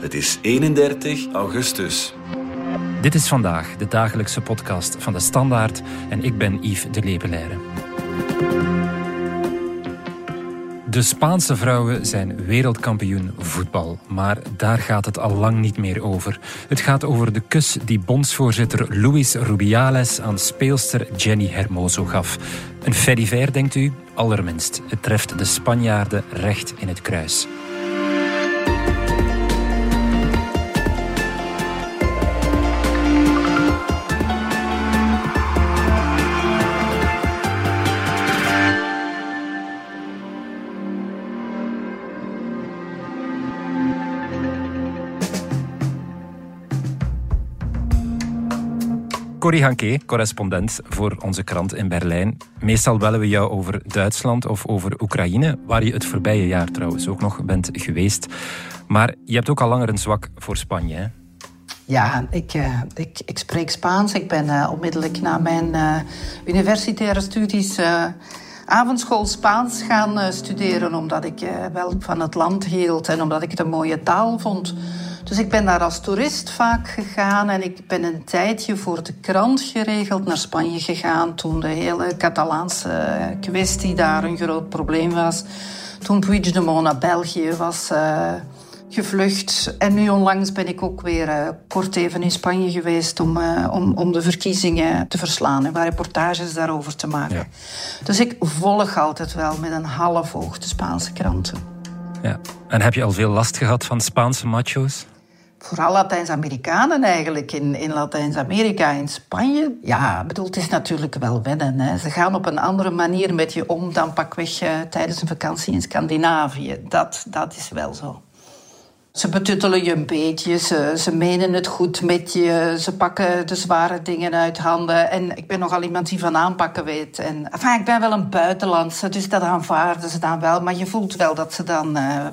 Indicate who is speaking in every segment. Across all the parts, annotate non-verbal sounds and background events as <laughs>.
Speaker 1: Het is 31 augustus.
Speaker 2: Dit is vandaag de dagelijkse podcast van de Standaard en ik ben Yves de Lepelaire. De Spaanse vrouwen zijn wereldkampioen voetbal, maar daar gaat het al lang niet meer over. Het gaat over de kus die bondsvoorzitter Luis Rubiales aan speelster Jenny Hermoso gaf. Een fediver, denkt u? Allerminst. Het treft de Spanjaarden recht in het kruis. Corrie Hanke, correspondent voor onze krant in Berlijn. Meestal bellen we jou over Duitsland of over Oekraïne, waar je het voorbije jaar trouwens ook nog bent geweest. Maar je hebt ook al langer een zwak voor Spanje, hè?
Speaker 3: Ja, ik, uh, ik, ik, spreek Spaans. Ik ben uh, onmiddellijk na mijn uh, universitaire studies avondschool Spaans gaan studeren, omdat ik wel van het land hield en omdat ik het een mooie taal vond. Dus ik ben daar als toerist vaak gegaan en ik ben een tijdje voor de krant geregeld naar Spanje gegaan toen de hele Catalaanse kwestie daar een groot probleem was. Toen Puigdemont naar België was uh, gevlucht. En nu onlangs ben ik ook weer uh, kort even in Spanje geweest om, uh, om, om de verkiezingen te verslaan en waar reportages daarover te maken. Ja. Dus ik volg altijd wel met een half oog de Spaanse kranten.
Speaker 2: Ja. En heb je al veel last gehad van Spaanse macho's?
Speaker 3: Vooral Latijns-Amerikanen eigenlijk in, in Latijns-Amerika, in Spanje. Ja, bedoel, het is natuurlijk wel wennen. Hè. Ze gaan op een andere manier met je om dan pakweg uh, tijdens een vakantie in Scandinavië. Dat, dat is wel zo. Ze betuttelen je een beetje, ze, ze menen het goed met je, ze pakken de zware dingen uit handen. En ik ben nogal iemand die van aanpakken weet. En, enfin, ik ben wel een buitenlandse, dus dat aanvaarden ze dan wel. Maar je voelt wel dat ze dan uh,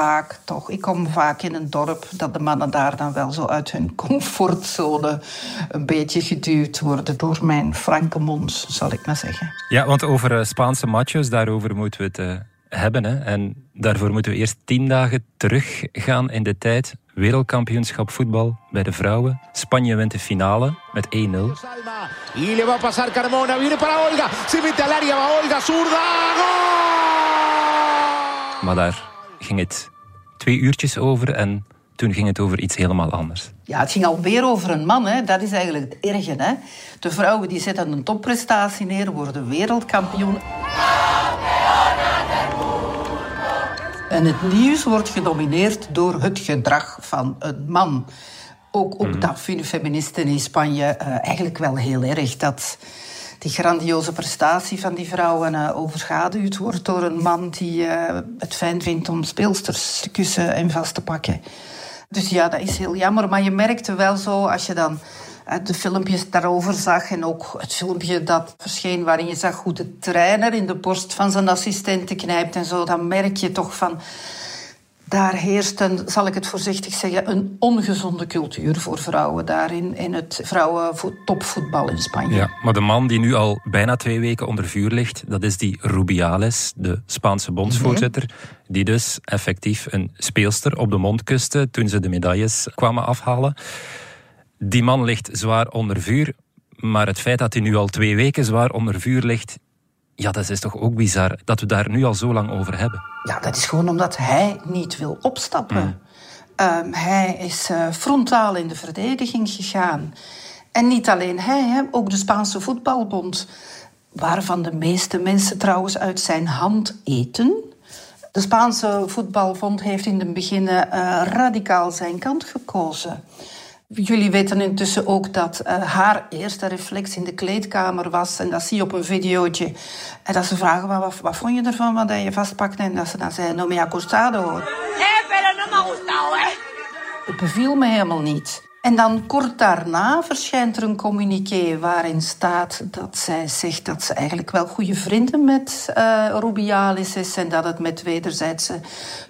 Speaker 3: vaak toch. Ik kom vaak in een dorp dat de mannen daar dan wel zo uit hun comfortzone een beetje geduwd worden door mijn franke mond, zal ik maar zeggen.
Speaker 2: Ja, want over uh, Spaanse machos, daarover moeten we het uh, hebben. Hè. En daarvoor moeten we eerst tien dagen teruggaan in de tijd. Wereldkampioenschap voetbal bij de vrouwen. Spanje wint de finale met 1-0. Y le va a pasar Carmona, viene para Olga, se mete al área, va Olga, zurda, goal! Maar daar ging het twee uurtjes over en toen ging het over iets helemaal anders.
Speaker 3: Ja, het ging alweer over een man. Hè. Dat is eigenlijk het erge. Hè. De vrouwen die zetten een topprestatie neer, worden wereldkampioen. En het nieuws wordt gedomineerd door het gedrag van een man. Ook, ook mm. dat vinden feministen in Spanje uh, eigenlijk wel heel erg. Dat die grandioze prestatie van die vrouwen uh, overschaduwd wordt door een man die uh, het fijn vindt om speelsters te kussen en vast te pakken. Dus ja, dat is heel jammer. Maar je merkte wel zo, als je dan uh, de filmpjes daarover zag en ook het filmpje dat verscheen waarin je zag hoe de trainer in de borst van zijn assistenten knijpt en zo, dan merk je toch van daar heerst een, zal ik het voorzichtig zeggen, een ongezonde cultuur voor vrouwen daarin in het vrouwen-topvoetbal in Spanje.
Speaker 2: Ja, maar de man die nu al bijna twee weken onder vuur ligt, dat is die Rubiales, de Spaanse bondsvoorzitter, die dus effectief een speelster op de mond kuste toen ze de medailles kwamen afhalen. Die man ligt zwaar onder vuur, maar het feit dat hij nu al twee weken zwaar onder vuur ligt, ja, dat is toch ook bizar dat we daar nu al zo lang over hebben.
Speaker 3: Ja, dat is gewoon omdat hij niet wil opstappen. Mm. Um, hij is uh, frontaal in de verdediging gegaan. En niet alleen hij, hè, ook de Spaanse voetbalbond, waarvan de meeste mensen trouwens uit zijn hand eten. De Spaanse voetbalbond heeft in het begin uh, radicaal zijn kant gekozen. Jullie weten intussen ook dat uh, haar eerste reflex in de kleedkamer was. En dat zie je op een videootje. En dat ze vragen, wat, wat vond je ervan, wat je vastpakte? En dat ze dan zei, no me ha costado. Eh, pero no me ha gustado, eh. Het beviel me helemaal niet. En dan kort daarna verschijnt er een communiqué waarin staat dat zij zegt dat ze eigenlijk wel goede vrienden met uh, Rubialis is en dat het met wederzijdse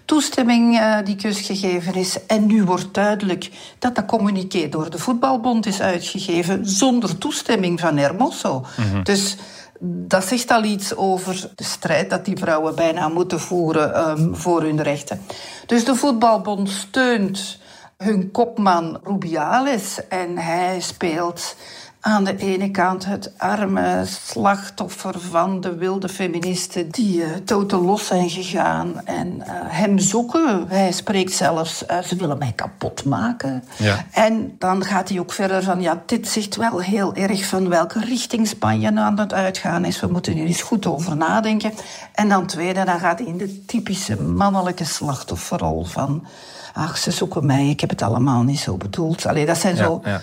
Speaker 3: toestemming uh, die kus gegeven is. En nu wordt duidelijk dat dat communiqué door de voetbalbond is uitgegeven zonder toestemming van Hermoso. Mm -hmm. Dus Dat zegt al iets over de strijd dat die vrouwen bijna moeten voeren um, voor hun rechten. Dus de voetbalbond steunt hun kopman Rubiales en hij speelt aan de ene kant het arme slachtoffer van de wilde feministen die uh, totaal los zijn gegaan en uh, hem zoeken. Hij spreekt zelfs, uh, ze willen mij kapot maken. Ja. En dan gaat hij ook verder van, ja, dit zegt wel heel erg van welke richting Spanje aan het uitgaan is. We moeten hier eens goed over nadenken. En dan tweede, dan gaat hij in de typische mannelijke slachtofferrol van, ach, ze zoeken mij, ik heb het allemaal niet zo bedoeld. Allee, dat zijn
Speaker 2: ja,
Speaker 3: zo...
Speaker 2: Ja.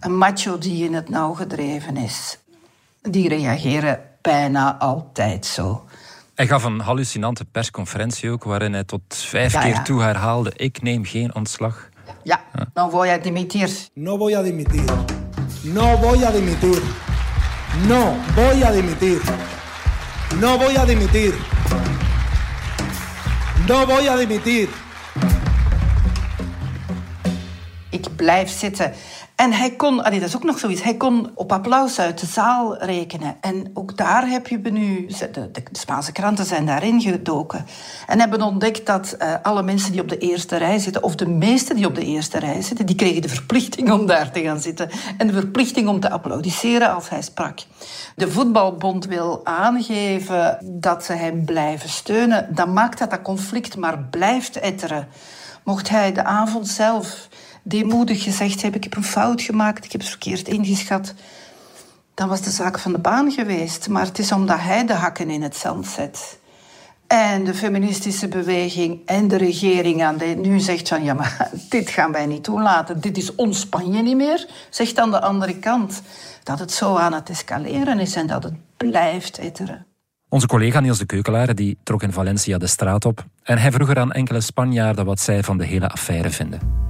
Speaker 3: Een macho die in het nauw gedreven is, die reageren bijna altijd zo.
Speaker 2: Hij gaf een hallucinante persconferentie ook, waarin hij tot vijf
Speaker 3: Ja,
Speaker 2: keer
Speaker 3: ja.
Speaker 2: toe herhaalde: Ik neem geen ontslag.
Speaker 3: Ja, dan voy a dimitir.
Speaker 4: No voy a dimitir. No voy a dimitir. No voy a dimitir. No voy a dimitir. No voy a dimitir.
Speaker 3: Ik blijf zitten. En hij kon, dat is ook nog zoiets, hij kon op applaus uit de zaal rekenen. En ook daar heb je nu, de Spaanse kranten zijn daarin gedoken. En hebben ontdekt dat eh, alle mensen die op de eerste rij zitten, of de meesten die op de eerste rij zitten, die kregen de verplichting om daar te gaan zitten. En de verplichting om te applaudisseren als hij sprak. De voetbalbond wil aangeven dat ze hem blijven steunen. Dan maakt dat dat conflict maar blijft etteren. Mocht hij de avond zelf deemoedig gezegd hebben: Ik heb een fout gemaakt, ik heb het verkeerd ingeschat. Dan was de zaak van de baan geweest. Maar het is omdat hij de hakken in het zand zet. En de feministische beweging en de regering aan de, nu zegt van ja, maar <laughs> dit gaan wij niet toelaten. Dit is ons Spanje niet meer. Zegt aan de andere kant dat het zo aan het escaleren is en dat het blijft etteren.
Speaker 2: Onze collega Niels de Keukelaar die trok in Valencia de straat op en hij vroeg er aan enkele Spanjaarden wat zij van de hele affaire vinden.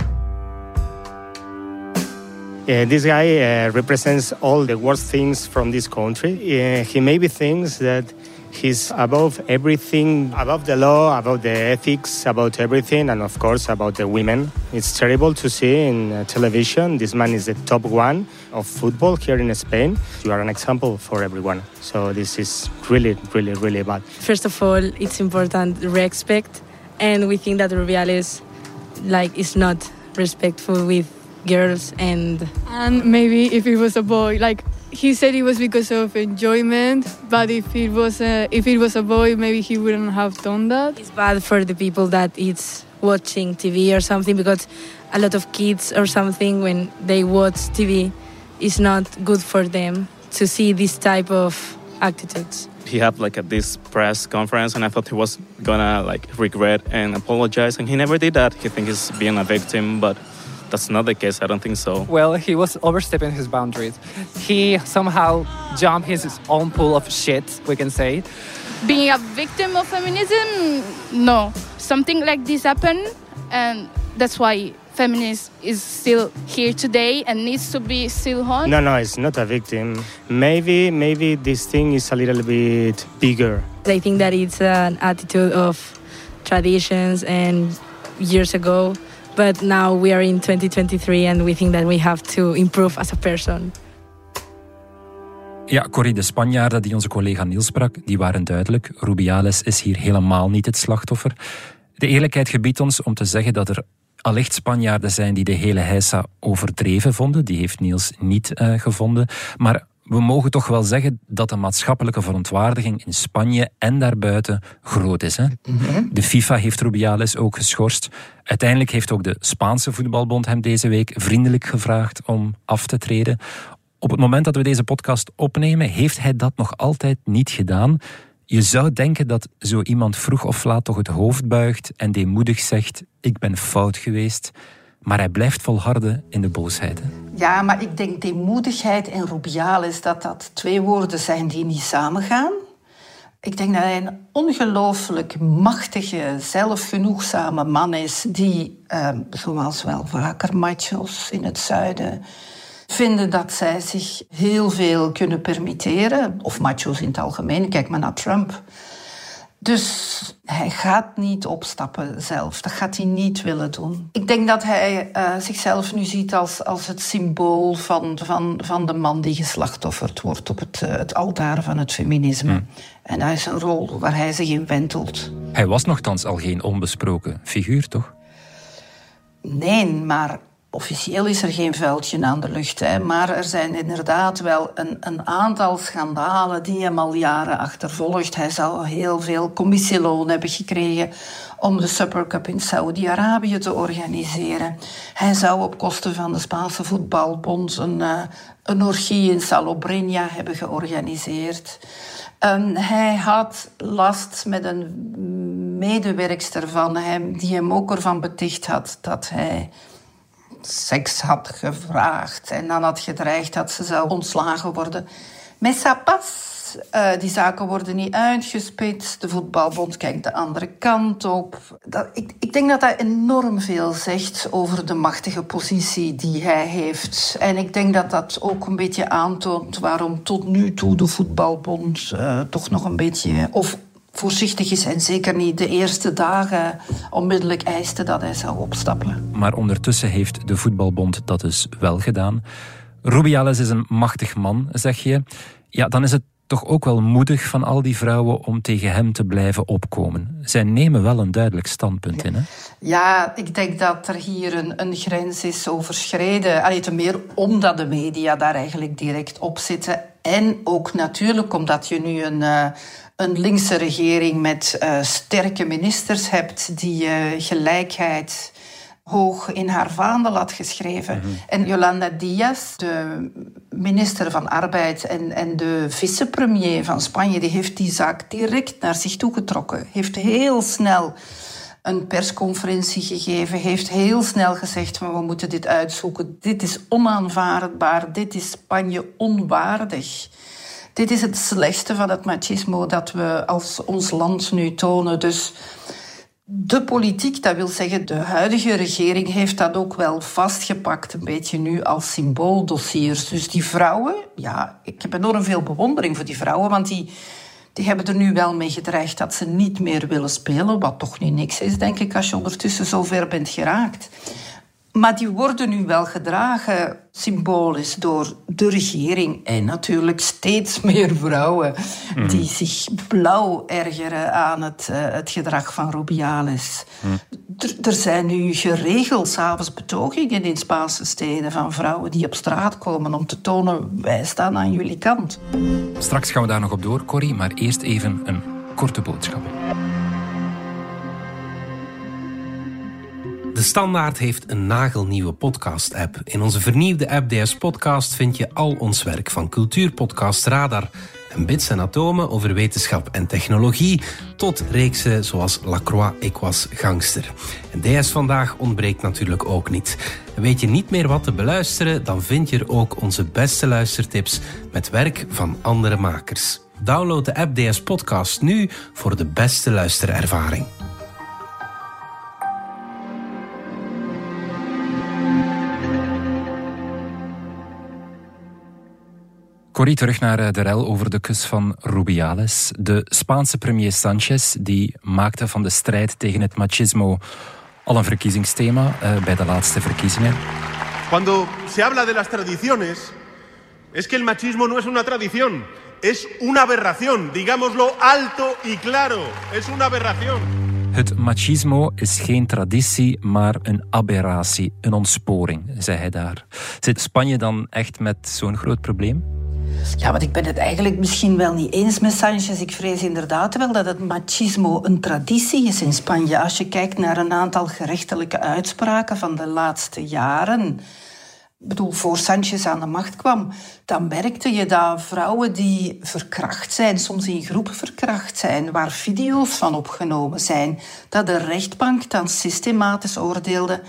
Speaker 5: Uh, this guy uh, represents all the worst things from this country. Uh, he maybe thinks that he's above everything, above the law, above the ethics, about everything, and of course about the women. It's terrible to see in uh, television. This man is the top one of football here in Spain. You are an example for everyone. So this is really, really, really bad.
Speaker 6: First of all, it's important respect, and we think that Rubiales, like, is not respectful with girls and
Speaker 7: And maybe if it was a boy, like he said it was because of enjoyment, but if it was a, if it was a boy, maybe he wouldn't have done that.
Speaker 6: it's bad for the people that it's watching TV or something because a lot of kids or something when they watch TV is not good for them to see this type of attitudes.
Speaker 8: he had like a, this press conference and I thought he was gonna like regret and apologize and he never did that. He thinks he's being a victim, but that's not the case. I don't think so.
Speaker 9: Well, he was overstepping his boundaries. He somehow jumped his own pool of shit, we can say.
Speaker 10: being a victim of feminism no something like this happened and that's why feminism is still here today and needs to be still on
Speaker 5: No, no, it's not a victim. Maybe, maybe this thing is a little bit bigger.
Speaker 6: I think that it's an attitude of traditions and years ago, but now we are in 2023 and we think that we have to improve as a person.
Speaker 2: Ja, Corrie, de Spanjaarden die onze collega Niels sprak, die waren duidelijk. Rubiales is hier helemaal niet het slachtoffer. De eerlijkheid gebiedt ons om te zeggen dat er allicht Spanjaarden zijn die de hele heisa overdreven vonden. Die heeft Niels niet eh, gevonden. Maar we mogen toch wel zeggen dat de maatschappelijke verontwaardiging in Spanje en daarbuiten groot is. Hè? De FIFA heeft Rubiales ook geschorst. Uiteindelijk heeft ook de Spaanse voetbalbond hem deze week vriendelijk gevraagd om af te treden. Op het moment dat we deze podcast opnemen, heeft hij dat nog altijd niet gedaan. Je zou denken dat zo iemand vroeg of laat toch het hoofd buigt en deemoedig zegt: Ik ben fout geweest. Maar hij blijft volharden in de boosheid. hè.
Speaker 3: Ja, maar ik denk deemoedigheid en Rubiales, dat dat twee woorden zijn die niet samengaan. Ik denk dat hij een ongelooflijk machtige, zelfgenoegzame man is, die, eh, zoals wel vaker machos in het zuiden, vinden dat zij zich heel veel kunnen permitteren. Of machos in het algemeen, kijk maar naar Trump. Dus hij gaat niet opstappen zelf. Dat gaat hij niet willen doen. Ik denk dat hij uh, zichzelf nu ziet als, als het symbool van, van, van de man die geslachtofferd wordt op het, uh, het altaar van het feminisme. Hmm. En dat is een rol waar hij zich in wentelt.
Speaker 2: Hij was nogthans al geen onbesproken figuur, toch?
Speaker 3: Nee, maar Officieel is er geen vuiltje aan de lucht, hè, maar er zijn inderdaad wel een, een, aantal schandalen die hem al jaren achtervolgt. Hij zou heel veel commissieloon hebben gekregen om de Super Cup in Saudi-Arabië te organiseren. Hij zou op kosten van de Spaanse voetbalbond een, uh, een orgie in Salobreña hebben georganiseerd. Um, hij had last met een medewerkster van hem die hem ook ervan beticht had dat hij seks had gevraagd en dan had gedreigd dat ze zou ontslagen worden. Mais ça. Uh, die zaken worden niet uitgespitst. De voetbalbond kijkt de andere kant op. Dat, ik, ik, denk dat dat enorm veel zegt over de machtige positie die hij heeft. En ik denk dat dat ook een beetje aantoont waarom tot nu toe de voetbalbond uh, toch nog een beetje... Of voorzichtig is en zeker niet de eerste dagen onmiddellijk eiste dat hij zou opstappen.
Speaker 2: Maar ondertussen heeft de voetbalbond dat dus wel gedaan. Rubiales is een machtig man, zeg je. Ja, dan is het toch ook wel moedig van al die vrouwen om tegen hem te blijven opkomen. Zij nemen wel een duidelijk standpunt in, hè?
Speaker 3: Ja, ik denk dat er hier een, een grens is overschreden. Allee, te meer omdat de media daar eigenlijk direct op zitten. En ook natuurlijk omdat je nu een... Een linkse regering met uh, sterke ministers hebt die uh, gelijkheid hoog in haar vaandel had geschreven. Mm -hmm. En Yolanda Díaz, de minister van Arbeid en, en de vicepremier van Spanje, die heeft die zaak direct naar zich toegetrokken. Heeft heel snel een persconferentie gegeven, heeft heel snel gezegd: we moeten dit uitzoeken. Dit is onaanvaardbaar, dit is Spanje onwaardig. Dit is het slechtste van het machismo dat we als ons land nu tonen. Dus de politiek, dat wil zeggen de huidige regering, heeft dat ook wel vastgepakt, een beetje nu als symbooldossiers. Dus die vrouwen, ja, ik heb enorm veel bewondering voor die vrouwen, want die, die hebben er nu wel mee gedreigd dat ze niet meer willen spelen, wat toch niet niks is, denk ik, als je ondertussen zo ver bent geraakt. Maar die worden nu wel gedragen symbolisch door de regering en natuurlijk steeds meer vrouwen mm. die zich blauw ergeren aan het, uh, het gedrag van Rubiales. Mm. Er zijn nu geregeld s'avonds betogingen in Spaanse steden van vrouwen die op straat komen om te tonen wij staan aan jullie kant.
Speaker 2: Straks gaan we daar nog op door, Corrie, maar eerst even een korte boodschap.
Speaker 11: De Standaard heeft een nagelnieuwe podcast-app. In onze vernieuwde app DS Podcast vind je al ons werk van Cultuurpodcast Radar en bits en atomen over wetenschap en technologie tot reeksen zoals Lacroix Ik was gangster. En DS Vandaag ontbreekt natuurlijk ook niet. Weet je niet meer wat te beluisteren, dan vind je er ook onze beste luistertips met werk van andere makers. Download de app DS Podcast nu voor de beste luisterervaring.
Speaker 2: Corrie, terug naar eh, de rel over de kus van Rubiales. De Spaanse premier Sanchez die maakte van de strijd tegen het machismo al een verkiezingsthema uh, bij de laatste verkiezingen.
Speaker 12: Cuando se habla de las tradiciones, es que el machismo no es una tradición, es una aberración, digámoslo alto y claro, es una aberración.
Speaker 2: Het machismo is geen traditie, maar een aberratie, een ontsporing, zei hij daar. Zit Spanje dan echt met zo'n groot probleem?
Speaker 3: Ja, want ik ben het eigenlijk misschien wel niet eens met Sanchez. Ik vrees inderdaad wel dat het machismo een traditie is in Spanje. Als je kijkt naar een aantal gerechtelijke uitspraken van de laatste jaren. Ik bedoel, voor Sanchez aan de macht kwam, dan merkte je dat vrouwen die verkracht zijn, soms in groepen verkracht zijn, waar video's van opgenomen zijn, dat de rechtbank dan systematisch oordeelde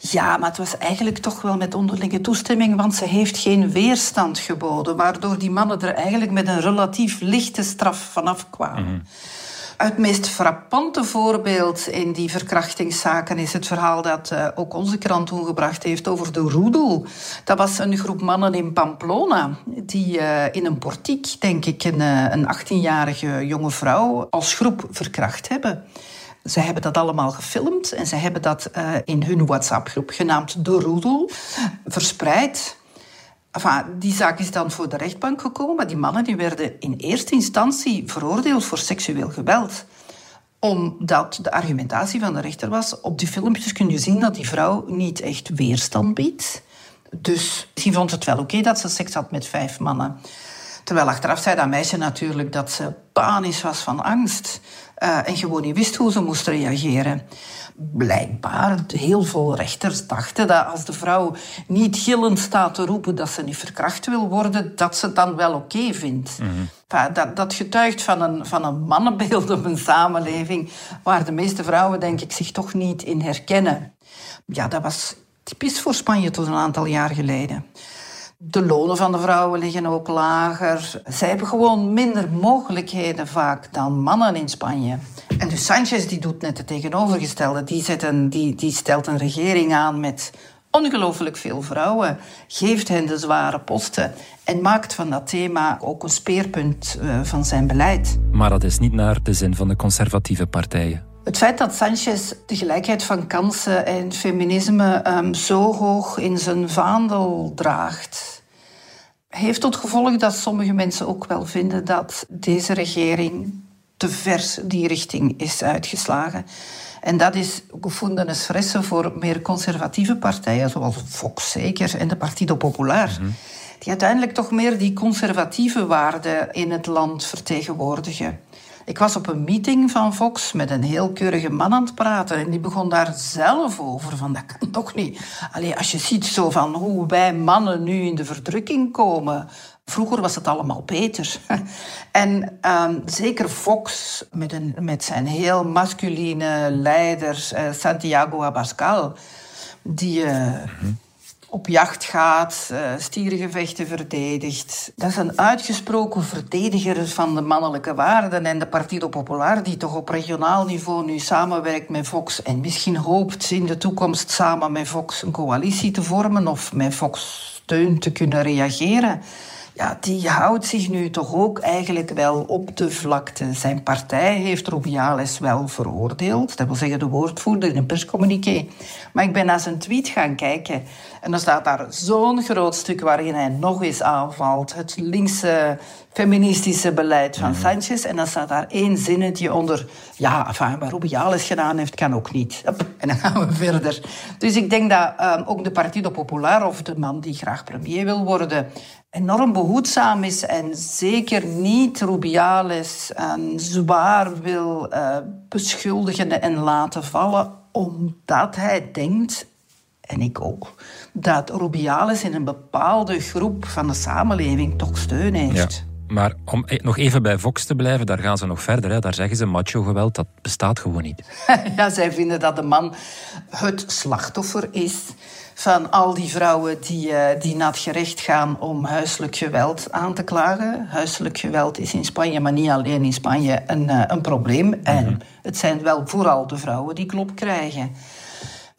Speaker 3: ja, maar het was eigenlijk toch wel met onderlinge toestemming, want ze heeft geen weerstand geboden, waardoor die mannen er eigenlijk met een relatief lichte straf vanaf kwamen. Mhm. Het meest frappante voorbeeld in die verkrachtingszaken is het verhaal dat uh, ook onze krant toen gebracht heeft over de roedel. Dat was een groep mannen in Pamplona die uh, in een portiek, denk ik, een, uh, een 18-jarige jonge vrouw als groep verkracht hebben. Ze hebben dat allemaal gefilmd en ze hebben dat in hun WhatsApp-groep genaamd De Roedel verspreid. Enfin, die zaak is dan voor de rechtbank gekomen, die mannen die werden in eerste instantie veroordeeld voor seksueel geweld omdat de argumentatie van de rechter was, op die filmpjes kun je zien dat die vrouw niet echt weerstand biedt. Dus die vond het wel oké dat ze seks had met vijf mannen. Terwijl achteraf zei dat meisje natuurlijk dat ze panisch was van angst. Uh, en gewoon niet wist hoe ze moest reageren blijkbaar heel veel rechters dachten dat als de vrouw niet gillend staat te roepen dat ze niet verkracht wil worden, dat ze het dan wel oké vindt. Mhm. dat, dat getuigt van een, van een mannenbeeld op een samenleving waar de meeste vrouwen, denk ik, zich toch niet in herkennen. Ja, dat was typisch voor Spanje tot een aantal jaar geleden. De lonen van de vrouwen liggen ook lager. Zij hebben gewoon minder mogelijkheden vaak dan mannen in Spanje. En dus Sanchez die doet net het tegenovergestelde. Die, zet een, die, die stelt een regering aan met ongelooflijk veel vrouwen, geeft hen de zware posten en maakt van dat thema ook een speerpunt uh, van zijn beleid.
Speaker 2: Maar dat is niet naar de zin van de conservatieve partijen.
Speaker 3: Het feit dat Sanchez de gelijkheid van kansen en feminisme um, zo hoog in zijn vaandel draagt, heeft tot gevolg dat sommige mensen ook wel vinden dat deze regering te ver die richting is uitgeslagen. En dat is gevonden espresso voor meer conservatieve partijen, zoals Vox zeker en de Partido Popular. Mhm. Die uiteindelijk toch meer die conservatieve waarden in het land vertegenwoordigen. Ik was op een meeting van Vox met een heel keurige man aan het praten. En die begon daar zelf over. Van, dat kan toch niet. Allee, als je ziet zo van hoe wij mannen nu in de verdrukking komen. Vroeger was het allemaal beter. <laughs> en um, zeker Fox, met, een, met zijn heel masculine leider uh, Santiago Abascal, die uh, op jacht gaat, uh, stierengevechten verdedigt. Dat is een uitgesproken verdediger van de mannelijke waarden. En de Partido Popular, die toch op regionaal niveau nu samenwerkt met Fox en misschien hoopt in de toekomst samen met Fox een coalitie te vormen of met Fox steun te kunnen reageren ja, die houdt zich nu toch ook eigenlijk wel op de vlakte. Zijn partij heeft Rubiales wel veroordeeld. Dat wil zeggen de woordvoerder in een perscommuniqué. Maar ik ben naar zijn tweet gaan kijken. En dan staat daar zo'n groot stuk waarin hij nog eens aanvalt. Het linkse feministische beleid van mhm. Sanchez. En dan staat daar één zinnetje onder. Ja, enfin, wat Rubiales gedaan heeft, kan ook niet. En dan gaan we <laughs> verder. Dus ik denk dat um, ook de Partido Popular, of de man die graag premier wil worden, enorm behoedzaam is en zeker niet Rubiales en zwaar wil uh, beschuldigen en laten vallen, omdat hij denkt, en ik ook, dat Rubiales in een bepaalde groep van de samenleving toch steun heeft.
Speaker 2: Maar om e- nog even bij Vox te blijven, daar gaan ze nog verder. Hè. Daar zeggen ze macho-geweld, dat bestaat gewoon niet. <laughs>
Speaker 3: ja, zij vinden dat de man het slachtoffer is van al die vrouwen die, uh, die naar het gerecht gaan om huiselijk geweld aan te klagen. Huiselijk geweld is in Spanje, maar niet alleen in Spanje, een, uh, een probleem. En mhm. het zijn wel vooral de vrouwen die klop krijgen.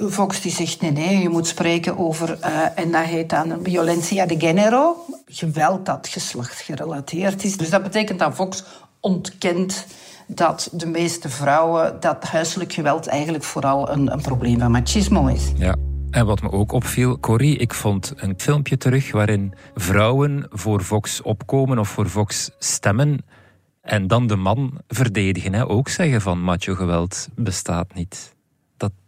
Speaker 3: Vox die zegt nee, nee, je moet spreken over, uh, en dat heet dan violencia de género, geweld dat geslachtsgerelateerd is. Dus dat betekent dat Vox ontkent dat de meeste vrouwen, dat huiselijk geweld eigenlijk vooral een, een probleem van machismo is.
Speaker 2: Ja. En wat me ook opviel, Corrie, ik vond een filmpje terug waarin vrouwen voor Vox opkomen of voor Vox stemmen en dan de man verdedigen. Hè? Ook zeggen van macho geweld bestaat niet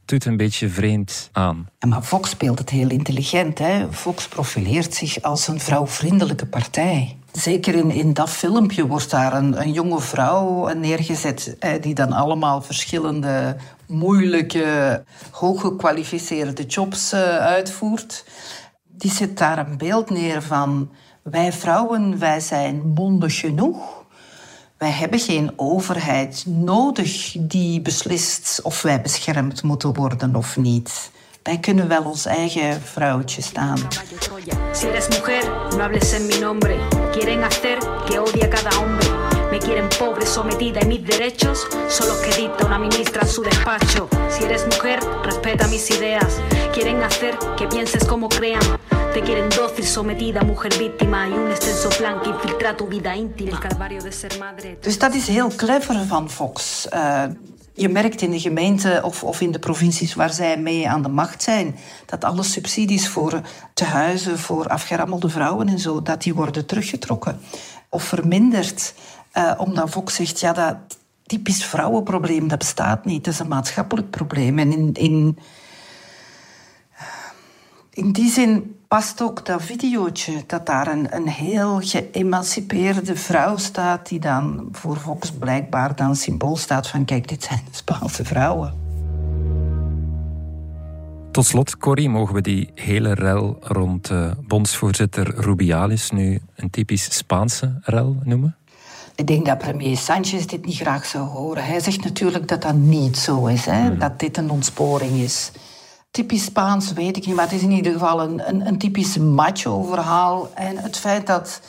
Speaker 2: doet een beetje vreemd aan.
Speaker 3: Maar Vox speelt het heel intelligent. Hè? Vox profileert zich als een vrouwvriendelijke partij. Zeker in, in dat filmpje wordt daar een, een jonge vrouw neergezet... die dan allemaal verschillende moeilijke, hooggekwalificeerde jobs eh, uitvoert. Die zet daar een beeld neer van... wij vrouwen, wij zijn mondig genoeg wij hebben geen overheid nodig die beslist of wij beschermd moeten worden of niet. Wij kunnen wel ons eigen vrouwtje staan. Si eres mujer, no mi nombre. Quieren hacer que odie cada hombre.
Speaker 13: Me quieren pobre, sometida y mis derechos son los que dicta una ministra en su despacho. Si eres mujer, respeta mis ideas. Quieren hacer que pienses como crean. Te quieren dócil, sometida, mujer víctima y un extenso plan que infiltra tu vida íntima. El calvario de ser madre.
Speaker 3: Dus dat is heel clever van Fox. Uh, je merkt in de gemeente of, of in de provincies waar zij mee aan de macht zijn, dat alle subsidies voor tehuizen, voor afgerammelde vrouwen en zo, dat die worden teruggetrokken of verminderd. Uh, omdat Fox zegt, ja, dat typisch vrouwenprobleem, dat bestaat niet. Dat is een maatschappelijk probleem. En in, in, in die zin past ook dat videootje dat daar een, een heel geëmancipeerde vrouw staat, die dan voor Fox blijkbaar dan symbool staat van kijk, dit zijn Spaanse vrouwen.
Speaker 2: Tot slot, Corrie, mogen we die hele rel rond uh, bondsvoorzitter Rubiales nu een typisch Spaanse rel noemen?
Speaker 3: Ik denk dat premier Sanchez dit niet graag zou horen. Hij zegt natuurlijk dat dat niet zo is, hè? Hmm. dat dit een ontsporing is. Typisch Spaans weet ik niet, maar het is in ieder geval een, een, een typisch macho-verhaal. En het feit dat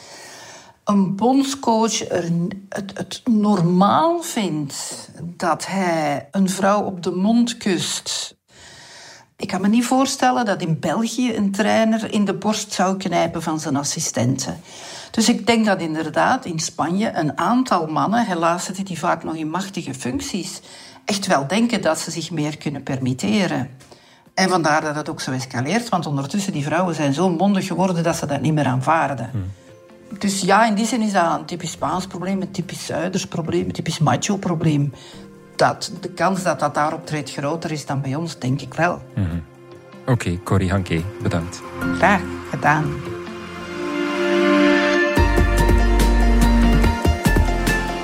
Speaker 3: een bondscoach er het, het normaal vindt dat hij een vrouw op de mond kust ik kan me niet voorstellen dat in België een trainer in de borst zou knijpen van zijn assistenten. Dus ik denk dat inderdaad in Spanje een aantal mannen, helaas zitten die vaak nog in machtige functies, echt wel denken dat ze zich meer kunnen permitteren. En vandaar dat het ook zo escaleert, want ondertussen die vrouwen zijn zo mondig geworden dat ze dat niet meer aanvaarden. Hmm. Dus ja, in die zin is dat een typisch Spaans probleem, een typisch Zuiders probleem, een typisch macho probleem. Dat, de kans dat dat daar optreedt groter is dan bij ons, denk ik wel.
Speaker 2: Mm -hmm. Oké, okay, Corrie Hanke, bedankt.
Speaker 3: Graag gedaan.